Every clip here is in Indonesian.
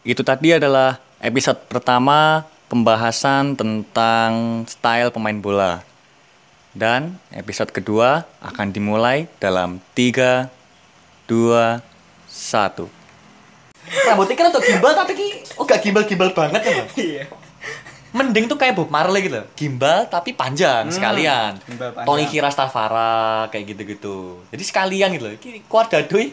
Itu tadi adalah episode pertama pembahasan tentang style pemain bola. Dan episode kedua akan dimulai dalam 3, 2, 1. Rambutnya kan untuk gimbal tapi ki oh gak gimbal-gimbal banget ya, Bang. Iya. Mending tuh kayak Bob Marley gitu. Gimbal tapi panjang sekalian. gimbal panjang. Tony Kirastafara kayak gitu-gitu. Jadi sekalian gitu loh. Iki keluar dadoi.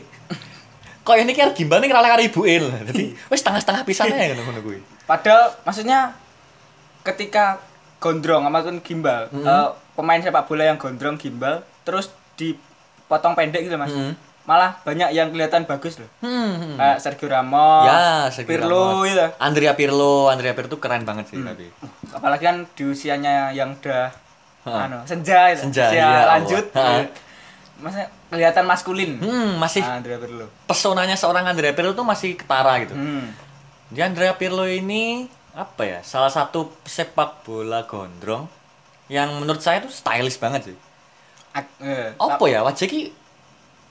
Kok ini kira gimbal nih kira kira ibuin. Jadi wes setengah-setengah pisan aja ngono kuwi. Padahal maksudnya ketika gondrong amaupun gimbal, eh, pemain sepak bola yang gondrong gimbal terus dipotong pendek gitu Mas. Mhm. Malah banyak yang kelihatan bagus loh. Hmm. Kayak Sergio Ramos, Ya, Sergio Pirlo Ramos. gitu. Andrea Pirlo, Andrea Pirlo tuh keren banget sih tapi. Apalagi kan di usianya yang udah anu, senja itu. Senja, Usia Allah. lanjut. Hah. Maksudnya kelihatan maskulin. Hmm, masih Ah, Andrea Pirlo. pesonanya seorang Andrea Pirlo tuh masih ketara gitu. Hmm. Jadi Andrea Pirlo ini apa ya? Salah satu sepak bola gondrong yang menurut saya tuh stylish banget sih. Eh, Apa ya wajah ki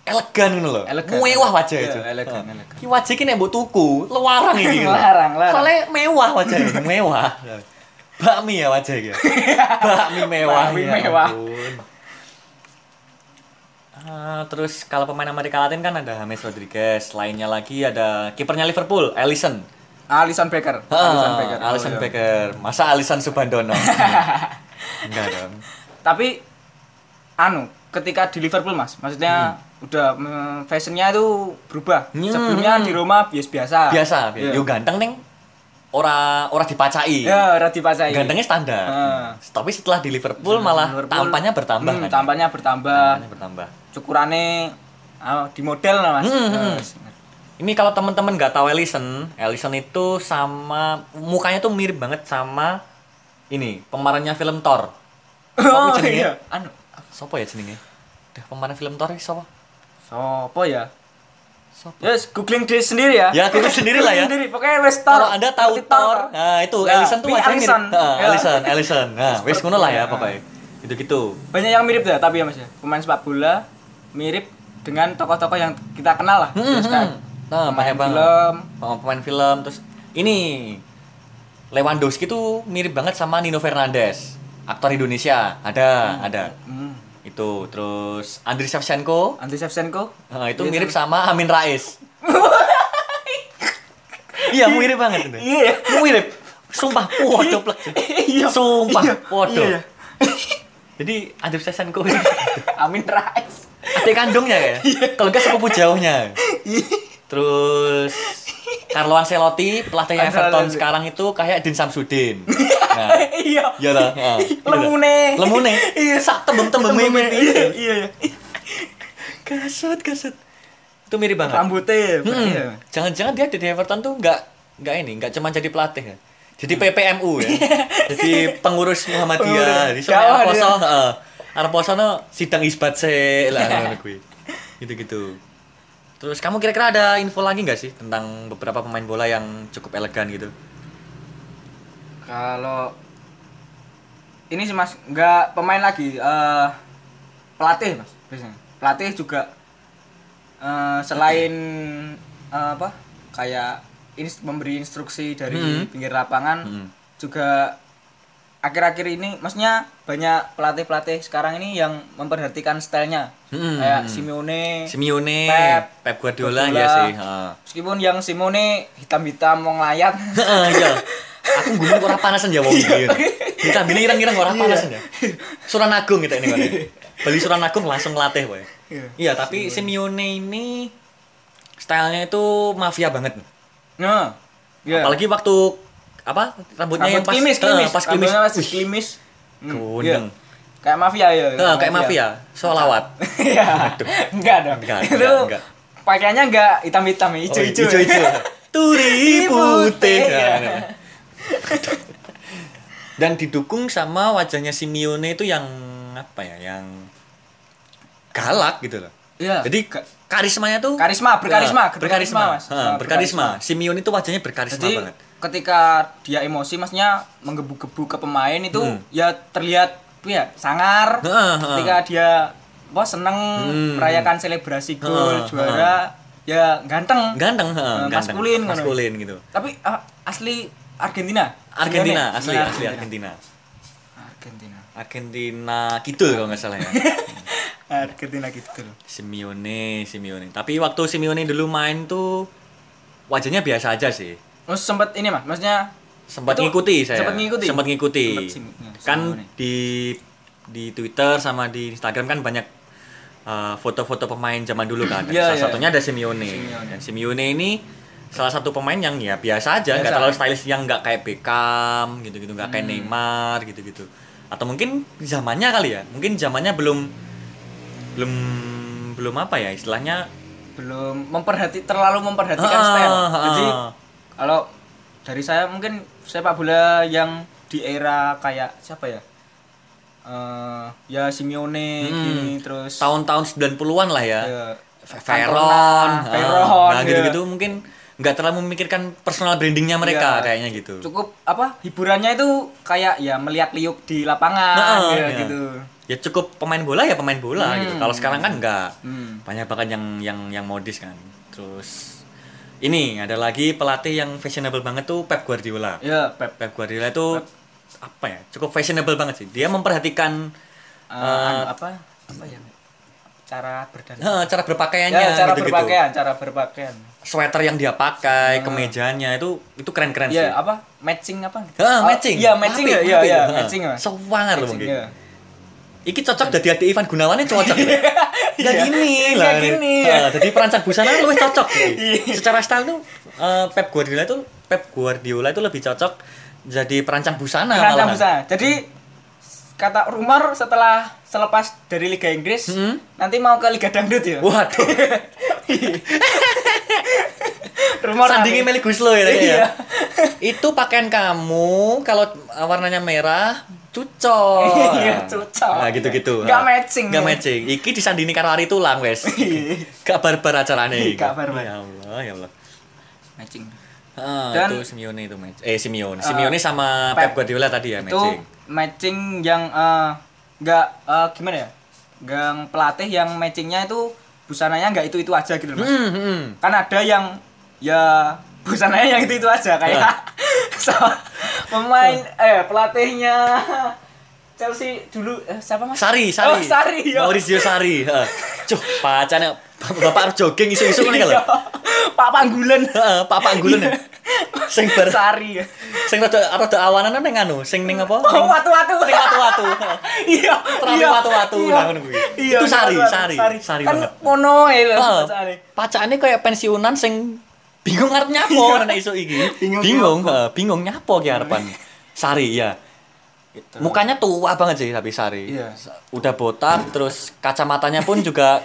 elegan ngono loh. Elegan. Mewah wajah Iya, itu. elegan, Heeh. elegan. Ki wajah ki nek mbok tuku, lewarang iki. gitu. Larang, larang. Soalnya mewah wajah ini, mewah. Bakmi ya wajah iki. Bakmi mewah. Bakmi ya mewah. Ah, terus kalau pemain Amerika Latin kan ada James Rodriguez, lainnya lagi ada kipernya Liverpool, Alisson. Alisson Becker. Alisson Becker. Ah, Alisson Oh, iya. Becker. Masa Alisson Subandono? Enggak dong. Tapi anu, ketika di Liverpool Mas, maksudnya udah mm, fashionnya itu berubah. Hmm. Sebelumnya di Roma biasa-biasa. Biasa, Iya. yo ganteng neng ora ora dipacai. Ya, ora dipacai. Gantengnya standar. Ah. Tapi setelah di Liverpool malah Liverpool, tampaknya bertambah hmm, kan. tampaknya bertambah. Tampaknya bertambah. Cukurannya ah, di model lah Mas. Hmm, hmm. Eh, Ini kalau teman-teman nggak tahu Ellison, Ellison itu sama mukanya tuh mirip banget sama ini pemerannya film Thor. Oh iya. Anu, Sopo ya jenenge? Dah pemeran film Thor sopo? sopo ya? Sopo? Yes, googling diri sendiri ya. Ya, googling sendiri lah ya. Sendiri, pokoknya wes Thor. Kalau Anda tahu Thor, nah itu Ya, Ellison tuh wajahnya mirip. Ellison. Heeh, Ya. Ellison, Ellison. Nah, wes ngono lah ya Ya. pokoknya. Gitu-gitu. Banyak yang mirip ya, tapi ya Mas ya. Pemain sepak bola mirip dengan tokoh-tokoh yang kita kenal lah. Hmm, Terus hmm. Nah, pemain film. Pemain, pemain film terus ini Lewandowski tuh mirip banget sama Nino Fernandes. Aktor Indonesia. Ada, ada. Hmm. Itu terus Andriy Shevchenko Andriy Shevchenko. Nah, itu Iya, mirip sama Amin Rais. iya, mirip banget itu. Iya. Mirip. Sumpah, waduh plek. Iya. Sumpah, Iya. waduh. Jadi Andriy Shevchenko Amin Rais. Adik kandungnya ya. Kalau enggak sepupu jauhnya. Terus Carlo Ancelotti pelatih Ancelotti. Everton sekarang itu kayak Din Samsudin. Nah, Iya. iya lah. Nah, iya lah. Lemune. Lemune. Iya. Sak tembem-tembem Iya, mirip. iya, iya. Kasut, kasut. Itu mirip banget. Rambutnya. Hmm. iya. Jangan-jangan dia di Everton tuh nggak nggak ini, nggak cuma jadi pelatih ya. Jadi PPMU ya. jadi pengurus Muhammadiyah. Jadi Pengurus. soalnya Gawat Arposo, dia. heeh. Arposo no sidang isbat se lah ngono kuwi. Gitu-gitu. Terus kamu kira-kira ada info lagi nggak sih tentang beberapa pemain bola yang cukup elegan gitu? Kalau ini sih Mas, nggak pemain lagi, eh pelatih Mas biasanya. Pelatih juga eh, selain eh, apa? Kayak ins- memberi instruksi dari Hmm. pinggir lapangan Hmm. juga akhir-akhir ini maksudnya banyak pelatih-pelatih sekarang ini yang memperhatikan stylenya Hmm. kayak Simeone Simeone, Pep, Pep, Guardiola, Guardiola. ya sih. heeh. meskipun yang Simone hitam-hitam mau ngelayat Heeh, iya. Aku gumul ora panasan ya wong iki. Kita bini ireng-ireng ora panasan ya. Suran Agung gitu ini kone. Beli Suran Agung langsung latih wae. Iya. Iya, tapi Simeone ini stylenya itu mafia banget. nah iya. Apalagi waktu apa rambutnya yang Rambut pas klimis, eh, klimis. pas klimis. Rambutnya masih klimis. Hmm, Kuning. iya. Kayak mafia ya. eh, kayak mafia, solawat. Iya. Enggak dong. Enggak, Itu enggak, enggak. pakaiannya enggak hitam-hitam, ya, hijau-hijau. Oh, hijau-hijau. Turi putih. Nah, nah. Dan didukung sama wajahnya Simeone itu yang apa ya, yang galak gitu loh. Iya. Jadi karismanya tuh Karisma, berkarisma, Nah, berkarisma, berkarisma, Mas. Ha, berkarisma. Simeone itu wajahnya berkarisma Jadi banget. Ketika dia emosi maksudnya menggebu-gebu ke pemain itu Hmm. ya terlihat ya sangar. Ketika dia wah seneng Hmm. merayakan selebrasi gol juara ya ganteng. Ganteng, heeh, Eh, ganteng. maskulin, maskulin gitu. Tapi ah, asli Argentina. Argentina, Simeone. asli asli Argentina. Argentina. Argentina gitu kalau nggak salah ya. Argentina gitu. Simeone, Simeone. Tapi waktu Simeone dulu main tuh wajahnya biasa aja sih. Oh, sempat ini Mas, maksudnya Sempat ngikuti saya. sempat ngikuti? Sempat ngikuti. Sempat sim- ya, kan Simeone. di di Twitter sama di Instagram kan banyak uh, foto-foto pemain zaman dulu kan. Iya, salah iya. satunya ada Simeone. Simeone. Dan Simeone ini salah satu pemain yang ya biasa aja, nggak terlalu stylish yang nggak kayak Beckham gitu-gitu, nggak kayak Hmm. Neymar gitu-gitu. Atau mungkin zamannya kali ya. Mungkin zamannya belum belum belum apa ya istilahnya belum memperhati terlalu memperhatikan Ah, style. ah, Jadi ah. Kalau dari saya mungkin sepak bola yang di era kayak siapa ya? Eh ya Simeone Hmm. gini terus tahun-tahun 90-an lah ya. ya, Veron, Veron, nah ya. gitu-gitu mungkin nggak terlalu memikirkan personal brandingnya mereka Iya. kayaknya gitu. cukup apa hiburannya itu kayak ya melihat liuk di lapangan Nah, ya, iya. gitu. Ya cukup pemain bola ya pemain bola Hmm. gitu. Kalau sekarang kan nggak Hmm. banyak banget yang yang yang modis kan. Terus ini ada lagi pelatih yang fashionable banget tuh Pep Guardiola. Ya, Pep Pep Guardiola itu apa ya? Cukup fashionable banget sih. Dia memperhatikan Eh, anu, apa apa ya? Cara berdandan. eh, cara berpakaiannya Ya, cara gitu-gitu. berpakaian, cara berpakaian. Sweater yang dia pakai, Ah. kemejanya itu itu keren-keren sih. Ya, apa? Matching apa? Ah, Oh, matching. Iya, matching ya. Iya, iya, Heeh. matching ya. Sewangar loh mungkin. iya. Iki cocok jadi hati Ivan Gunawan ini cocok. Gak Iya. gini Nggak lah. gini, Heeh, ya. jadi perancang busana lu cocok. Iya. Secara style tuh eh, Pep Guardiola itu Pep Guardiola itu lebih cocok jadi perancang busana Perancang malahan. busana. Jadi kata rumor setelah selepas dari Liga Inggris Hmm. nanti mau ke Liga Dangdut ya. Waduh, rumor sandingi. Meli Guslo ya. Iya. ya. Itu pakaian kamu kalau warnanya merah cocok. Iya, cocok. Nah, gitu-gitu. Nggak Nah, matching, Nggak ya. matching. Iki disandini karo ari tulang wes. Gak barbar acaranya iki. Gak barbar. Ya Allah, ya Allah. matching. Ah, Dan- itu Simeone itu match. Eh Simeone. Simeone sama Pep, Pep. Guardiola tadi ya Itu matching. matching yang eh, nggak eh, gimana ya? Yang pelatih yang matchingnya itu busananya nggak itu itu aja gitu loh, Mas. Hmm, hmm. kan ada yang ya busananya yang itu itu aja kayak Ah. sama pemain eh pelatihnya Chelsea dulu eh, siapa mas Sari, Sari. oh Sari ya Maurizio Sari. Heeh. Cuh, pacane bapak jogging isu-isu ngene Iya. lho. Pak Panggulan Heeh, Pak Panggulen. ya. Sing bar Sari sing rada rada awanan ning anu, sing ning apa? oh watu-watu Sing watu-watu. iya iya, watu-watu, iya. nah, ngono kuwi. iya Itu Sari, Sari, Sari Sari kan mono ya lho. Sari. Pacane kayak pensiunan sing bingung arep nyapo Iya. nek isu iki. Bingung Bingung, heeh, bingung nyapo ki arepan. Sari ya. Gitu. Mukanya tua banget sih tapi Sari. Iya. Udah botak terus kacamatanya pun juga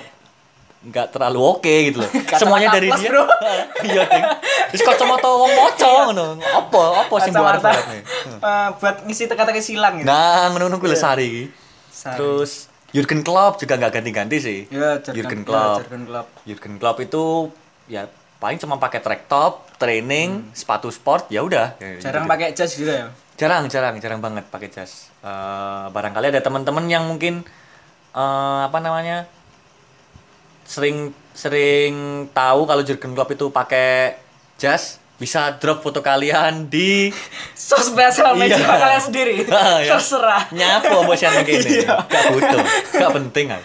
nggak terlalu oke gitu loh. Kacamata Semuanya dari plus, dia. bro. Iya, Ding. Terus kacamata wong moco ngono. Apa? Apa banget nih? eh, buat ngisi teka-teki silang gitu. Nah, ngono kuwi lho Iya. Sari iki. Terus Jurgen Klopp juga nggak ganti-ganti sih. ya Jurgen Klopp. ya, Jurgen Klopp Jurgen Klopp itu ya paling cuma pakai track top, training, sepatu sport, ya udah. Ya, Hmm. jarang gitu. pakai jas gitu ya Jarang, jarang, jarang banget pakai jas. Eh, barangkali ada teman-teman yang mungkin eh, apa namanya sering sering tahu kalau Jurgen Klopp itu pakai jas, bisa drop foto kalian di sosmed sosial media Iya. kalian sendiri Ah, ya. terserah nyapo buat share kayak ini. Iya. Gak butuh, gak penting kan.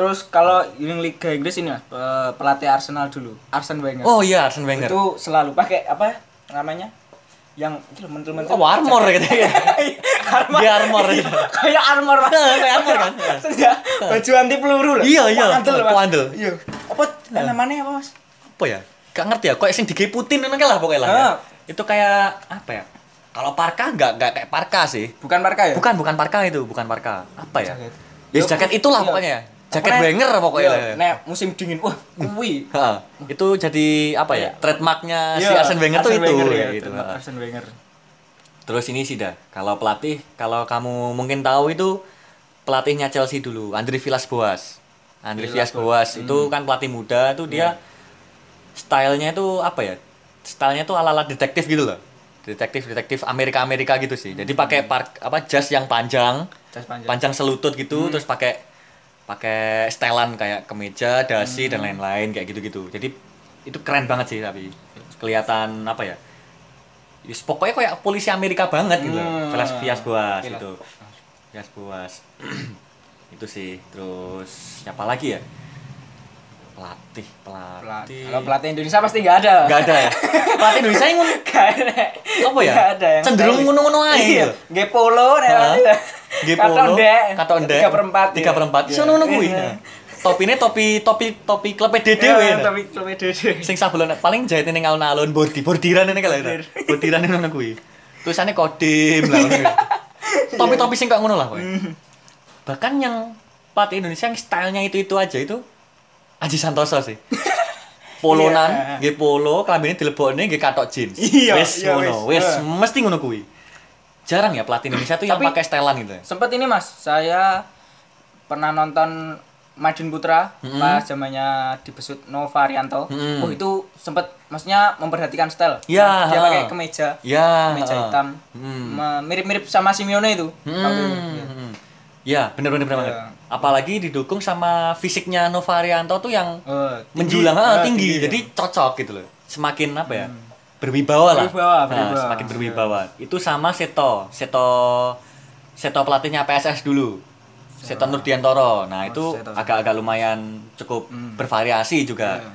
Terus kalau ini Liga Inggris ini pe- pelatih Arsenal dulu Arsene Wenger Oh iya, Arsene Wenger. itu selalu pakai apa namanya yang itu mentul-mentul Oh, armor gitu ya. armor Dia armor gitu. kayak armor Mas. Kayak armor kan? Maksudnya baju anti peluru lah Iya, iya. Poandel, Mas. Poandel. iya apa namanya apa mas apa ya gak ngerti ya kok sing digeputin ngono lah pokoknya lah ya. Itu kayak apa ya kalau parka nggak nggak kayak parka sih bukan marka ya bukan bukan parka itu bukan parka apa ya Jaket. ya jaket itulah Iya. pokoknya jaket Wenger pokoknya. Iya, nek musim dingin wah kuwi. Ha, itu jadi apa ya trademarknya si Iya, Arsene Wenger tuh Arsene itu Wenger, ya, ya, gitu. Arsene Wenger. Terus ini sih dah kalau pelatih kalau kamu mungkin tahu itu pelatihnya Chelsea dulu Andre Villas-Boas Andre Villas-Boas. Villas-Boas itu kan pelatih muda tuh dia stylenya itu apa ya stylenya tuh ala-ala detektif gitu loh. Detektif detektif Amerika Amerika gitu sih. Jadi pakai park apa jas yang panjang jas panjang. panjang selutut gitu terus pakai pakai setelan kayak kemeja dasi dan lain-lain kayak gitu-gitu jadi itu keren banget sih tapi kelihatan apa ya Yus, pokoknya kayak polisi Amerika banget gitu Hmm. Velas Vias Boas Gila. itu Vias Boas itu sih terus siapa lagi ya pelatih Pelat- pelatih Kalau pelatih Indonesia pasti nggak ada. nggak ada ya pelatih Indonesia yang ngono-. Apa ya? Nggak ada yang Cenderung ngono-ngono aja Iya. gitu. Nggih polo. G polo, katon Tiga perempat. tiga perempat, Iya. iso ngono kuwi. Iya. Topine topi topi topi klepe dede Iya, wae. Tapi tapi dede. Sing sabulan paling jahit ning alun-alun bordi, bordiran ini kalau itu. Bordiran ngono kuwi. Tulisannya kodim lah. Topi-topi sing kayak ngono lah kowe. Bahkan yang pelatih Indonesia yang stylenya itu-itu aja itu Aji Santoso sih. Polonan, Iya. nggih polo, klambine dilebokne nggih katok jeans. Iya, wis iya, ngono, wis. mesti ngono kuwi. Jarang ya pelatih Indonesia tuh yang Tapi- pakai stylean gitu. ya. Sempet ini Mas, saya pernah nonton Madin Putra Mm-mm. pas zamannya dibesut Nova Rianto. Mm-mm. Oh itu sempet maksudnya memperhatikan style. Ya, Dia pakai kemeja, Ya. kemeja hitam. Hmm. Me- Mirip-mirip sama Simeone itu. Hmm, waktu itu. Iya. hmm. Ya, bener-bener bener Ya. banget. Apalagi didukung sama fisiknya Novarianto tuh yang Oh, tinggi. menjulang ah, Ah, tinggi, ya. jadi cocok gitu loh. Semakin apa ya? Berwibawa lah. Berwibawa, Nah, berwibawa. semakin berwibawa. Itu sama Seto, Seto Seto pelatihnya PSS dulu. Seto Nurdiantoro. Nah, itu Oh, agak-agak lumayan cukup Hmm. bervariasi juga. Iya.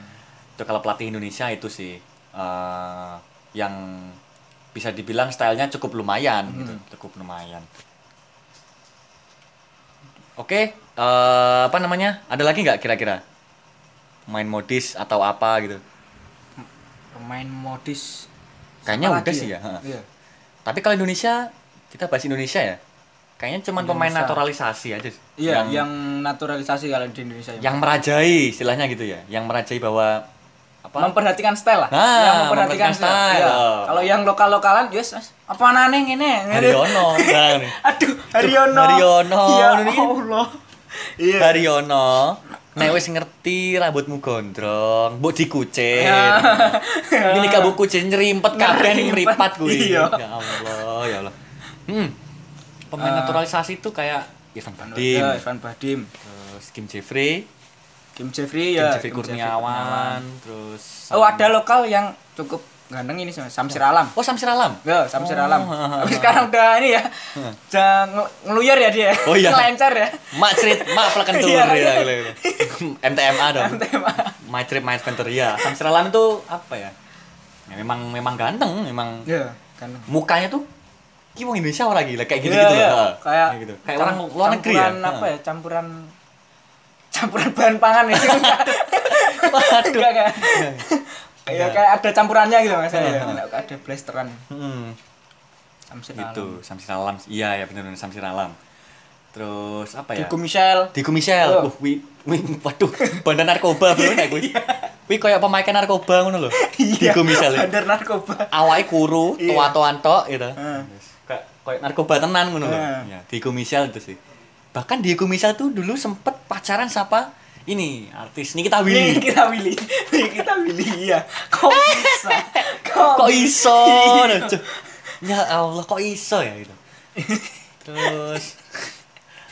Itu kalau pelatih Indonesia itu sih eh, yang bisa dibilang stylenya cukup lumayan Hmm. gitu, cukup lumayan. Oke, eh, apa namanya? Ada lagi nggak kira-kira? Main modis atau apa gitu? Pemain modis. Kayaknya udah sih ya, ha. Iya. Tapi kalau Indonesia, kita bahas Indonesia ya. Kayaknya cuma pemain naturalisasi aja sih. Iya, yang, yang, naturalisasi kalau di Indonesia. ya. yang merajai istilahnya gitu ya. Yang merajai bahwa apa? memperhatikan style lah. Nah, yang memperhatikan style. Iya. Oh. Kalau yang lokal-lokalan, yes, mas, apa nane ini? Haryono. Aduh, Haryono. Haryono. Ya Allah. Iya. Haryono, nek wis ngerti rambutmu gondrong, mbok dikucin. Ya. Ini kabuk kucing nyerimpet kabeh mripat kuwi. Iya. Ya Allah, ya Allah. Hmm. Pemain Eh. naturalisasi itu kayak Ivan Badim, Ya, Ivan Badim, terus Kim Jeffrey, Kim Jeffrey Kim ya. Jeffrey Kim Kurniawan, terus Oh, ada lokal yang cukup ganteng ini Mas, Samsir Alam. Oh, Samsir Alam. Ya, Samsir Oh. Alam. Tapi sekarang udah ini ya. Udah ngel- ngeluyar ya dia. Oh, iya. Ngelencar ya. Mak cerit, mak pelekentur Iya, ya, iya. gitu, gitu. MTMA dong. My Trip My Adventure ya. Samsir Alam itu apa ya? Ya, memang memang ganteng, memang Ya, kan. mukanya tuh Ki wong Indonesia orang gila kayak gitu Iya, gitu iya. Kayak gitu. Kayak orang luar negeri ya. campuran apa ya? Campuran campuran bahan pangan ya. Waduh. Enggak enggak. Iya. Ya kayak ada campurannya gitu Mas. Iya. ya. Ada blasteran. Hmm, Samsir gitu. Alam. Samsir Alam. Iya ya benar benar Samsir Alam. Terus apa ya? Diego Michel. Diego Michel. Oh. Uh, wi, wi, waduh, bandar narkoba bro nek kuwi. Kuwi kayak pemakai narkoba ngono lho. Diego Michel. Iya. Bandar narkoba. Awake kuru, Iya. tua-tuan tok gitu. Kayak kayak narkoba tenan ngono lho. Ya, Diego Michel itu sih. Bahkan Diego Michel tuh dulu sempet pacaran sama ini artis Nikita Nih Willy. kita pilih. Nih kita pilih iya. Kok bisa? Kok, kok iso ya Allah kok iso ya gitu terus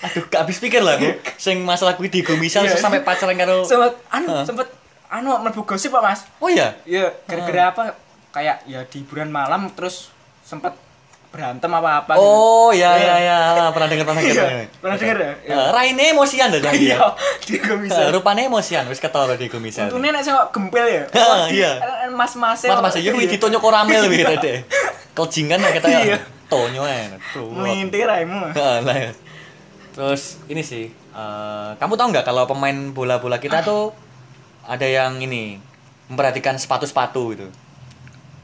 aduh gak habis pikir lah aku sing masalah kuwi Diego Misal terus sampai pacaran karo Sempet anu Hah? sempet anu mlebu gosip Pak Mas. oh iya Iya, gara-gara apa? Kayak ya di hiburan malam terus sempet berantem apa-apa oh ya Iya. ya ya pernah dengar pernah dengar Iya, pernah denger ya? Iya. Eh, Raine emosian dah jangan Iya, dia Diego Eh, Misal. rupanya emosian wis ketara Diego Misal Untungnya nek sama gempel ya. Di- iya. Mas-mas Mas mas ya kuwi ditonyo koramel kuwi tadi Keljingan lah kita Iya. ya tonyo ya Melintir raimu. Ya. Terus ini sih, eh, kamu tahu nggak kalau pemain bola-bola kita tuh ada yang ini memperhatikan sepatu-sepatu gitu.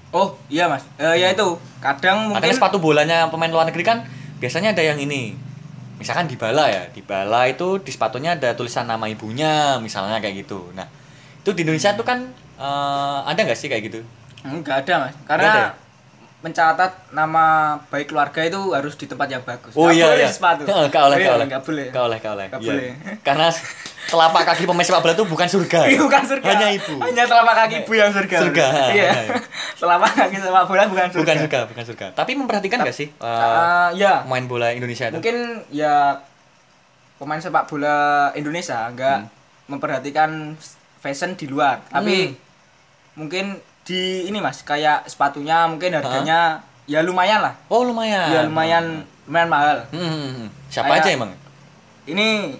Oh, iya Mas. Eh ya itu. Kadang mungkin Makanya sepatu bolanya pemain luar negeri kan biasanya ada yang ini. Misalkan di bala ya, di bala itu di sepatunya ada tulisan nama ibunya, misalnya kayak gitu. Nah, itu di Indonesia tuh kan eh, ada nggak sih kayak gitu? enggak ada Mas. Karena ada ya? mencatat nama baik keluarga itu harus di tempat yang bagus. Oh Nggak iya boleh iya. sepatu. Nggak oleh, Iya, nggak oleh. nggak boleh. Nggak oleh, nggak oleh. Nggak Iya. boleh. Karena telapak kaki pemain sepak bola itu bukan surga. Iya, bukan surga. Hanya ibu. Hanya telapak kaki ibu yang surga. Surga, Iya. telapak kaki sepak bola bukan surga. Bukan surga, bukan surga. Tapi memperhatikan nggak sih eh, Ah, ya. pemain bola Indonesia itu? Mungkin ya pemain sepak bola Indonesia enggak Hmm. memperhatikan fashion di luar, tapi mungkin di ini mas kayak sepatunya mungkin harganya ya lumayan lah Oh, lumayan. ya lumayan lumayan mahal Hmm, hmm, hmm. Siapa Kayak- aja emang? ini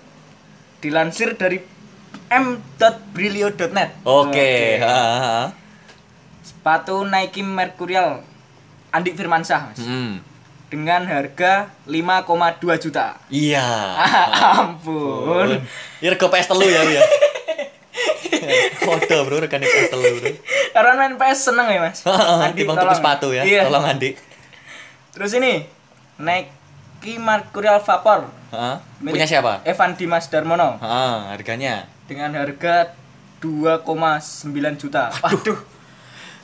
dilansir dari m.brilio.net Oke. ha, ha. sepatu Nike Mercurial Andi Firmansyah mas Hmm. dengan harga 5,2 juta Iya. ampun Ya rego PS telu ya, ya. Foto bro, rekan PS telu bro. karena main PS seneng ya mas Andi bang tuku sepatu ya, iya. tolong Andi. terus ini Nike Mercurial Vapor Ha? Punya siapa? Evan Dimas Darmono Ha, harganya. dengan harga 2,9 juta waduh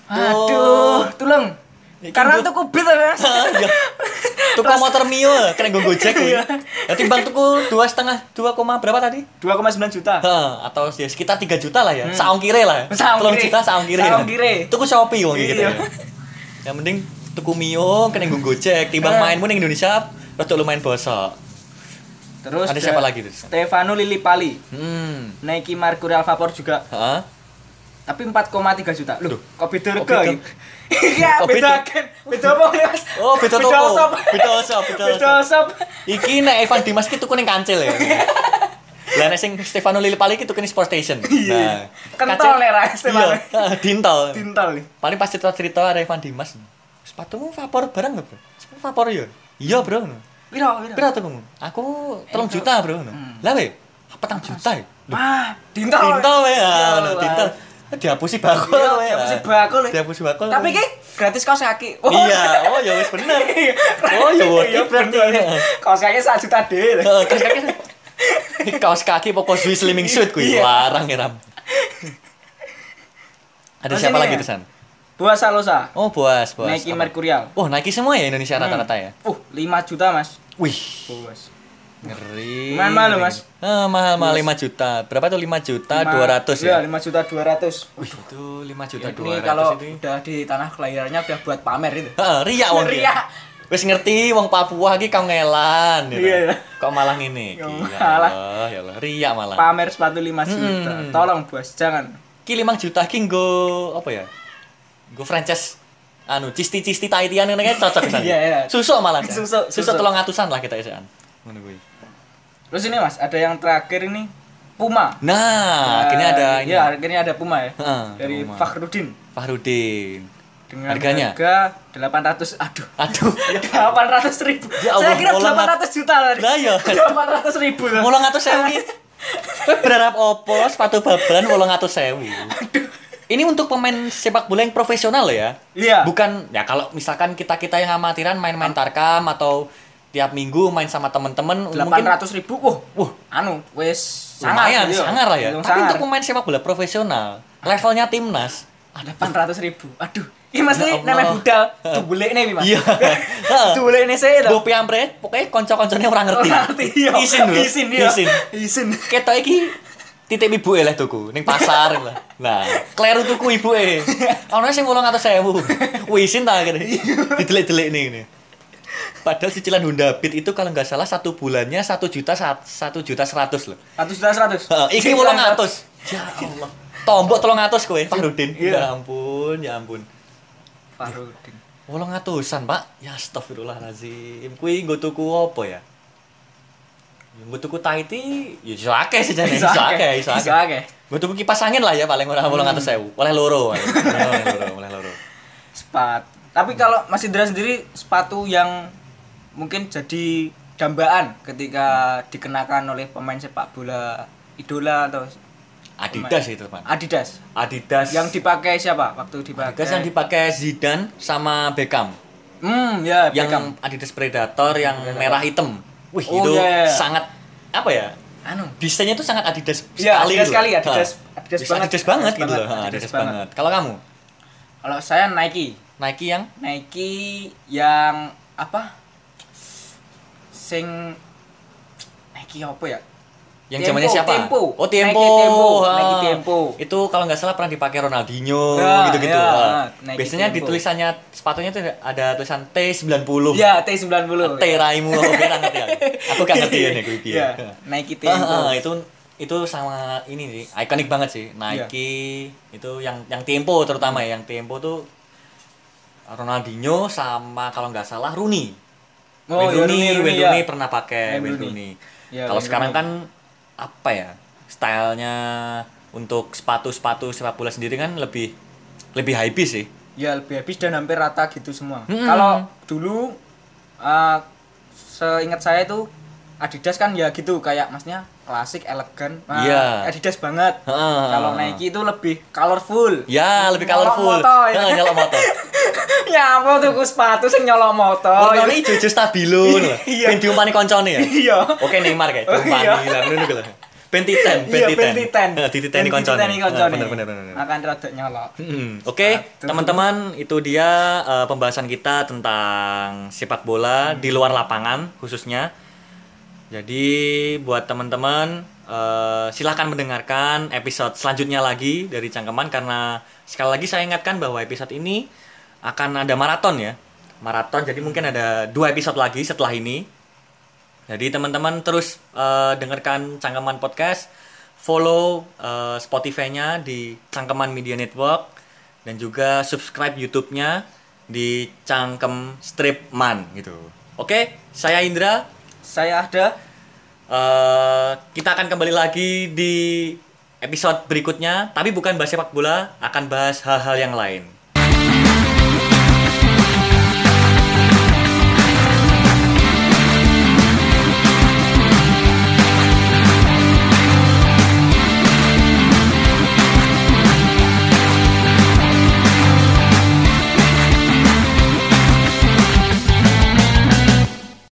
aduh tulung Iki karena tuku ya mas Ya. Tuku motor Mio kena gue gojek kuwi. Iya. Ya timbang tuku dua setengah dua koma berapa tadi? 2,9 juta Ha, atau ya sekitar 3 juta lah ya. Saongkire lah. Hmm. Saongkire. 3 juta saongkire. Saongkire. Tuku Shopee wong gitu Iya. ya. Yang penting tuku Mio kena gue gojek timbang mainmu ning Indonesia rada lumayan bosok. Terus Ada da- siapa lagi tuh? Stefano Lillipali Hmm. Nike Mercurial Vapor juga Heeh. tapi 4,3 juta loh kok beda kok harga beda? gitu iya beda beda? kan beda apa mas Oh, beda toko. Beda shop, beda beda shop. shop Iki nek Evan Dimas ki tuku ning kancil ya. Lah nek sing Stefano Lillipali ki tuku ning Sport Station. Nah, Kental nek ra Stefano. Iya, dintal. tintal nih Paling pas cerita-cerita ada Evan Dimas. Sepatumu vapor barang nggak bro? Sepatu vapor ya? Iya bro. Piro piro Berapa tuh kamu? Aku telung juta bro. Lah weh, petang juta ya? wah tintal Dintal weh, Ya ah, Allah. dintal. Dihapusi bakul Iya, weh. dihapusi bakul. Dihapusi bakul. tapi ki gratis kaos kaki oh Iya, oh ya wis bener. Oh ya worth iya berarti. bener kaos kaki 1 juta deh Eh, Kaos kaki kaos kaki pokok Swiss slimming suit kuwi Iya. larang ya Ram. Ada siapa lagi ya? tuh San? Boas Salosa Oh, Boas, Boas. Nike Apa? Mercurial Oh, Nike semua ya Indonesia rata-rata ya? uh 5 juta mas Wih, Boas ngeri. Mahal loh, Mas. Eh, mahal mahal 5 juta. Berapa tuh 5 juta 200 ya? Iya 5 juta 200 Wih, itu 5 juta ini 200 kalau ini. udah di tanah kelahirannya udah buat pamer itu Heeh, riak wong. Riak. Wis ngerti wong Papua iki kau ngelan gitu. Iya. Kok malah ngene iki. Ya malah. Allah, ya Allah, riak malah. pamer sepatu 5 juta Hmm. tolong bos jangan Ki 5 juta ki nggo apa ya? Nggo franchise anu cisti-cisti taitian ngene kae cocok kan. Iya, iya. Susuk malah. kan? Susuk, Susuk susuk. telung atusan lah kita isian. Ngono kuwi. terus ini mas ada yang terakhir ini Puma Nah, akhirnya ada ini. ya akhirnya ada Puma ya Heeh, dari Puma. Fakhrudin Fahrudin. dengan Harganya? harga 800 aduh Aduh, 800 ribu Ya saya Allah, kira mulang 800 juta tadi Lah ya. 800 ribu loh. Mulang atus sewu ki. Kowe berharap opo sepatu babalan mulang atus sewu? Ini untuk pemain sepak bola yang profesional ya. Iya. Bukan ya kalau misalkan kita-kita yang amatiran main-main tarkam atau tiap minggu main sama temen-temen mungkin 800 ribu wah Wah. anu wes lumayan gitu. sangar lah ya. Hitung Tapi sangar. untuk pemain sepak bola profesional, levelnya timnas, 800 ribu aduh ini mesti Ya namanya budal tuh boleh nih mas Iya. tuh boleh nih saya Gue piampre, pokoknya konco-konconya orang ngerti. ngerti iya Isin isin iya Isin. isin Ketok iki titip ibu lah tuku ning pasar lah. Nah, kleru tuku ibu e. Ono sing 800.000. Wisin ta kene. Didelik-delik nih ini. Padahal cicilan Honda Beat itu kalau nggak salah satu bulannya satu juta satu juta seratus loh. seratus juta seratus iki wolong atus. Ya Allah. Tombok tolong atus kowe, Fahrudin. Iya. Ya ampun, ya ampun. Farudin Wolong atusan, Pak. Ya astagfirullahalazim. Kuwi nggo tuku apa ya? Tuku Tahiti, ya iso akeh sejane, iso akeh, iso akeh. tuku kipas angin lah ya paling ora 800.000. Oleh loro. Oleh loro, oleh loro. sepatu tapi kalau Mas Indra sendiri sepatu yang mungkin jadi dambaan ketika dikenakan oleh pemain sepak bola idola atau Adidas itu, Pak. Adidas Adidas yang dipakai siapa waktu dipakai Adidas yang dipakai Zidane sama Beckham. hmm ya Yang Beckham. Adidas Predator yang merah hitam. Wih, Oh, itu iya. sangat apa ya? anu desainnya tuh sangat Adidas Iya, sekali Adidas gitu sekali. Adidas- Ha. Adidas Adidas, banget. Adidas banget Adidas gitu loh. banget, Adidas Adidas banget. banget. Kalau kamu kalau saya Nike Nike yang Nike yang apa sing Nike apa ya yang zamannya siapa? Tempo. Oh, Tempo. Nike Tempo. Nike Tempo. Itu kalau nggak salah pernah dipakai Ronaldinho Ya, gitu-gitu. ya, Ha. Nike Biasanya di Tempo. tulisannya sepatunya tuh ada tulisan T90. ya T90 T raimu aku kira ngerti aku. Aku gak ngerti ya nih gue Iya, Nike Tempo Ah, ah, itu itu sama ini sih ikonik banget sih Nike itu yang yang Tempo terutama ya yang Tempo tuh Ronaldinho sama kalau nggak salah Rooney Oh, Wayne iya, Rooney, Rooney, Rooney, Wayne ya. Rooney pernah pakai Wayne Rooney. Rooney. Ya, Kalau sekarang Rooney. kan apa ya? Stylenya untuk sepatu-sepatu sepak bola sendiri kan lebih lebih high sih. ya lebih habis dan hampir rata gitu semua Mm-mm. kalau dulu uh, seingat saya itu Adidas kan ya gitu kayak maksudnya klasik elegan Nah, Iya. Adidas banget Heeh. kalau Nike itu lebih colorful Ya, lebih Nyolok colorful. moto, ya. Nyolok moto. ya apa tuh sepatu sing nyolok moto Warnanya ijo-ijo stabilo. Iya. Ben diumpani koncone ya. iya Oke Neymar kayak Oh, diumpani iya. lah ngono lho. Ben titen, ben iya titen. pentiten Heeh, dititeni koncone. dititeni koncone. Heeh, Bener bener bener. akan rada nyolok Hmm, Oke, teman-teman, itu dia eh, pembahasan kita tentang sepak bola di luar lapangan khususnya. Jadi buat teman-teman eh, silahkan mendengarkan episode selanjutnya lagi dari Cangkeman karena sekali lagi saya ingatkan bahwa episode ini akan ada maraton ya, maraton. Jadi mungkin ada dua episode lagi setelah ini. Jadi teman-teman terus eh, dengarkan Cangkeman Podcast, follow eh, Spotify-nya di Cangkeman Media Network dan juga subscribe YouTube-nya di Cangkem Stripman gitu. Oke, saya Indra. saya ada Eh, kita akan kembali lagi di episode berikutnya, tapi bukan bahas sepak bola, akan bahas hal-hal yang lain.